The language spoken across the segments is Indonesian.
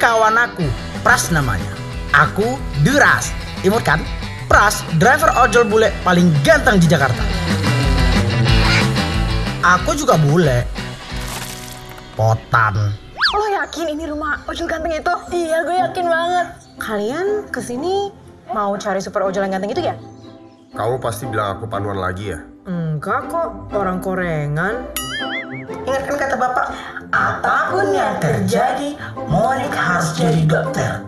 kawan aku, Pras namanya. Aku Deras. Imut kan? Pras, driver ojol bule paling ganteng di Jakarta. Aku juga bule. Potan. Lo yakin ini rumah ojol ganteng itu? Iya, gue yakin banget. Kalian ke sini mau cari super ojol yang ganteng itu ya? Kamu pasti bilang aku panuan lagi ya? Enggak kok, orang korengan. Ingat kan kata bapak, apa pun yang terjadi, Monik harus jadi dokter.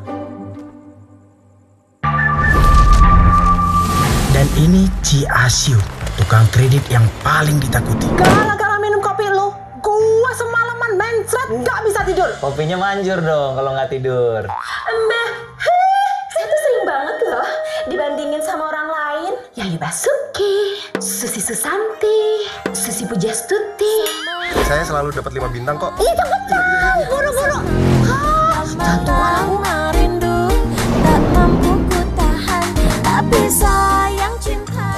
Dan ini Ci Asyu, tukang kredit yang paling ditakuti. Gara-gara minum kopi lu, gua semalaman mencret gak bisa tidur. Kopinya manjur dong kalau nggak tidur. Mbak, heh, saya tuh sering banget loh dibandingin sama orang lain. Yayu Basuki, Susi Susanti, Susi Pujastuti. Saya selalu dapat 5 bintang kok. Ih, cepetan, buru-buru. Satu orang. rindu tak mampu ku tahan tapi sayang cinta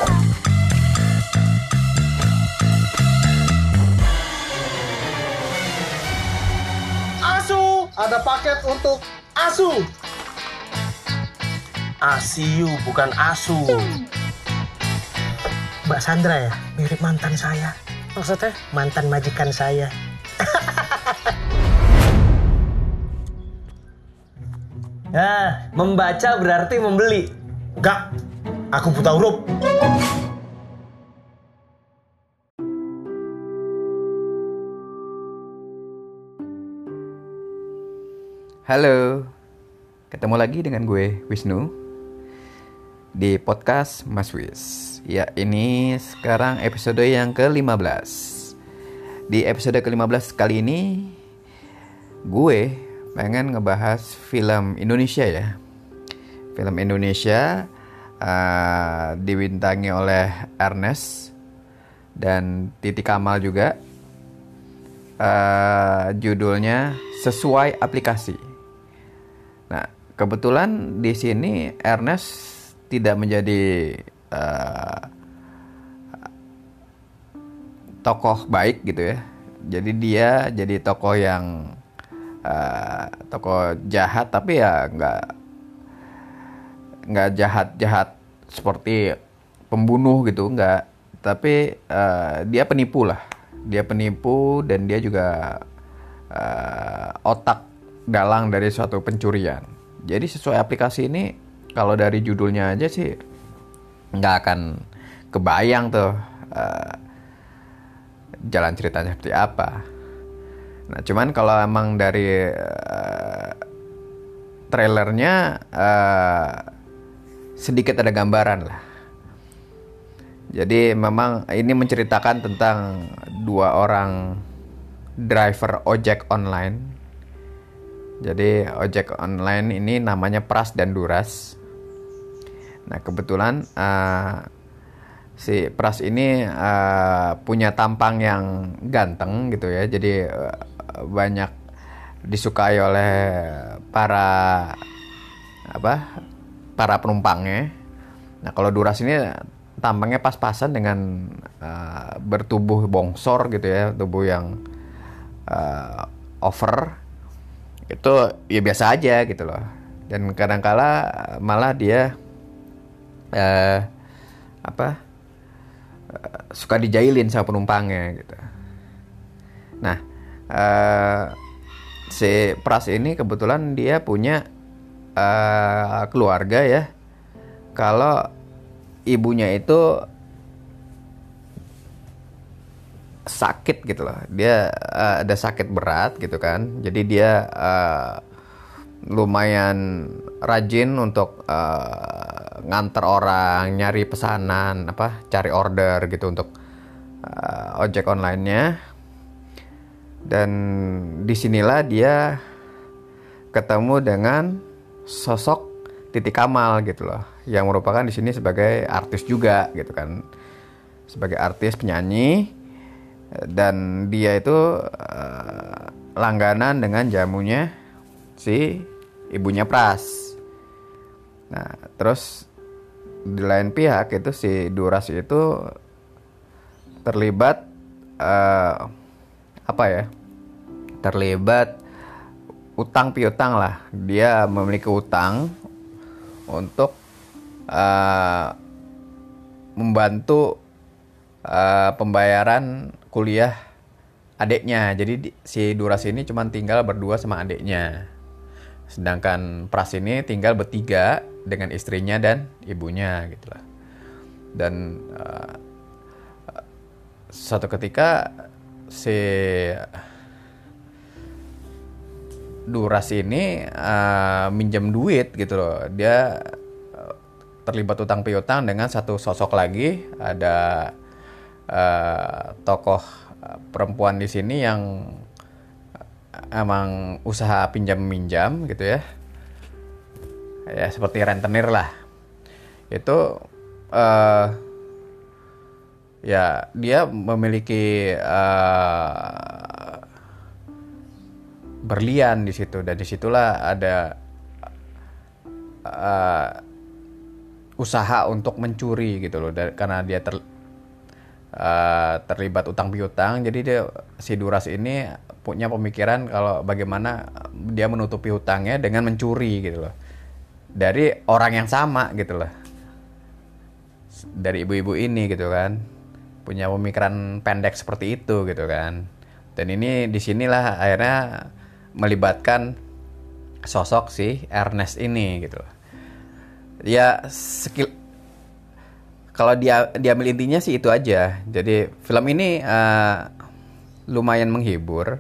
Asu, ada paket untuk Asu. Asiu bukan asu. Mbak Sandra ya, mirip mantan saya. Maksudnya mantan majikan saya. Nah, membaca berarti membeli. Enggak, aku buta huruf. Halo, ketemu lagi dengan gue Wisnu di podcast Mas Wis. Ya, ini sekarang episode yang ke-15. Di episode ke-15 kali ini gue pengen ngebahas film Indonesia ya. Film Indonesia uh, dibintangi oleh Ernest dan Titi Kamal juga. Uh, judulnya sesuai aplikasi. Nah, kebetulan di sini Ernest tidak menjadi uh, tokoh baik gitu ya. Jadi dia jadi tokoh yang uh, tokoh jahat tapi ya nggak nggak jahat-jahat seperti pembunuh gitu nggak. Tapi uh, dia penipu lah. Dia penipu dan dia juga uh, otak dalang dari suatu pencurian. Jadi sesuai aplikasi ini kalau dari judulnya aja sih nggak akan kebayang tuh uh, jalan ceritanya seperti apa. Nah cuman kalau emang dari uh, trailernya uh, sedikit ada gambaran lah. Jadi memang ini menceritakan tentang dua orang driver ojek online jadi ojek online ini namanya Pras dan Duras. Nah kebetulan uh, si Pras ini uh, punya tampang yang ganteng gitu ya. Jadi uh, banyak disukai oleh para apa para penumpangnya. Nah kalau Duras ini tampangnya pas-pasan dengan uh, bertubuh bongsor gitu ya, tubuh yang uh, over itu ya biasa aja gitu loh dan kadangkala malah dia eh, apa eh, suka dijailin sama penumpangnya gitu. Nah eh, si Pras ini kebetulan dia punya eh, keluarga ya. Kalau ibunya itu sakit gitu loh. Dia uh, ada sakit berat gitu kan. Jadi dia uh, lumayan rajin untuk uh, nganter orang nyari pesanan apa cari order gitu untuk uh, ojek online-nya. Dan di sinilah dia ketemu dengan sosok Titi Kamal gitu loh yang merupakan di sini sebagai artis juga gitu kan. Sebagai artis penyanyi. Dan dia itu uh, langganan dengan jamunya si ibunya Pras. Nah, terus di lain pihak itu si Duras itu terlibat uh, apa ya? Terlibat utang piutang lah. Dia memiliki utang untuk eh, membantu eh, pembayaran kuliah adiknya. Jadi di- si Duras ini cuma tinggal berdua sama adiknya. Sedangkan Pras ini tinggal bertiga dengan istrinya dan ibunya gitu lah. Dan eh, suatu ketika si Duras ini eh, minjem duit gitu loh. Dia eh, terlibat utang piutang dengan satu sosok lagi. Ada eh, tokoh perempuan di sini yang emang usaha pinjam minjam gitu ya. Ya seperti rentenir lah. Itu eh ya dia memiliki eh, berlian di situ dan di situlah ada eh, usaha untuk mencuri gitu loh karena dia ter, eh, terlibat utang piutang. Jadi dia si Duras ini punya pemikiran kalau bagaimana dia menutupi hutangnya dengan mencuri gitu loh. Dari orang yang sama gitu loh. Dari ibu-ibu ini gitu kan. Punya pemikiran pendek seperti itu gitu kan. Dan ini di sinilah akhirnya melibatkan sosok si Ernest ini gitu loh. Ya skill kalau dia diambil intinya sih itu aja. Jadi film ini eh, lumayan menghibur.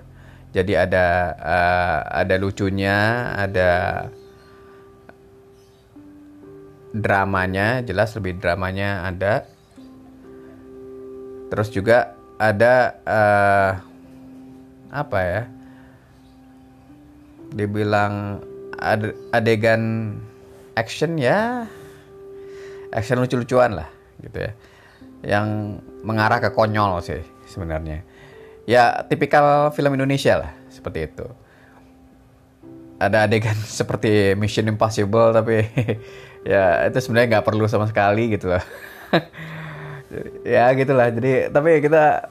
Jadi ada eh, ada lucunya ada dramanya jelas lebih dramanya ada. Terus juga ada eh, apa ya dibilang ade- adegan action ya. Action lucu-lucuan lah gitu ya. Yang mengarah ke konyol sih sebenarnya. Ya tipikal film Indonesia lah seperti itu. Ada adegan seperti Mission Impossible tapi ya itu sebenarnya nggak perlu sama sekali gitu loh. Ya gitulah. Jadi tapi kita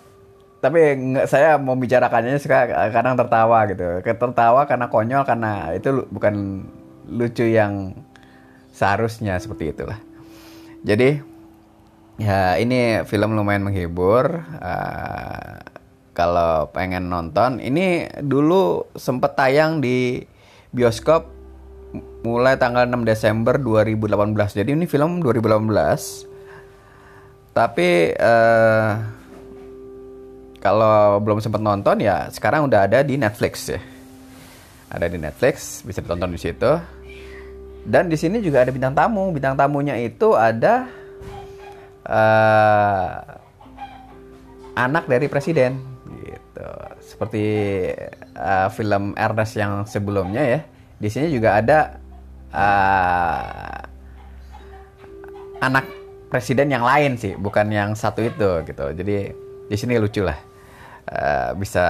tapi nggak saya suka kadang tertawa gitu. Tertawa karena konyol karena itu bukan lucu yang seharusnya seperti itulah. Jadi ya ini film lumayan menghibur. Eh, kalau pengen nonton ini dulu sempet tayang di bioskop mulai tanggal 6 Desember 2018 jadi ini film 2018 tapi eh, kalau belum sempat nonton ya sekarang udah ada di Netflix ya ada di Netflix bisa ditonton di situ. Dan di sini juga ada bintang tamu. Bintang tamunya itu ada eh, anak dari presiden gitu. Seperti eh, film Ernest yang sebelumnya ya. Di sini juga ada eh, anak presiden yang lain sih bukan yang satu itu gitu. Jadi di sini lucu lah Eh, bisa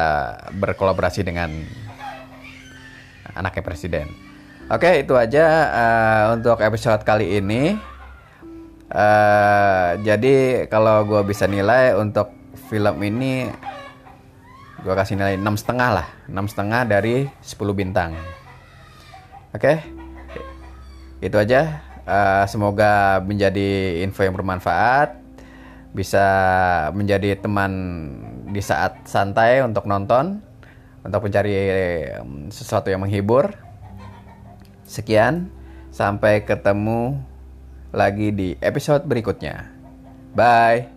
berkolaborasi dengan anaknya presiden. Oke itu aja eh, untuk episode kali ini Eh, jadi kalau gue bisa nilai untuk film ini gue kasih nilai enam setengah lah. Enam setengah dari 10 bintang. Oke? Itu aja. Eh, semoga menjadi info yang bermanfaat. Bisa menjadi teman di saat santai untuk nonton untuk mencari em, sesuatu yang menghibur. Sekian. Sampai ketemu lagi di episode berikutnya. Bye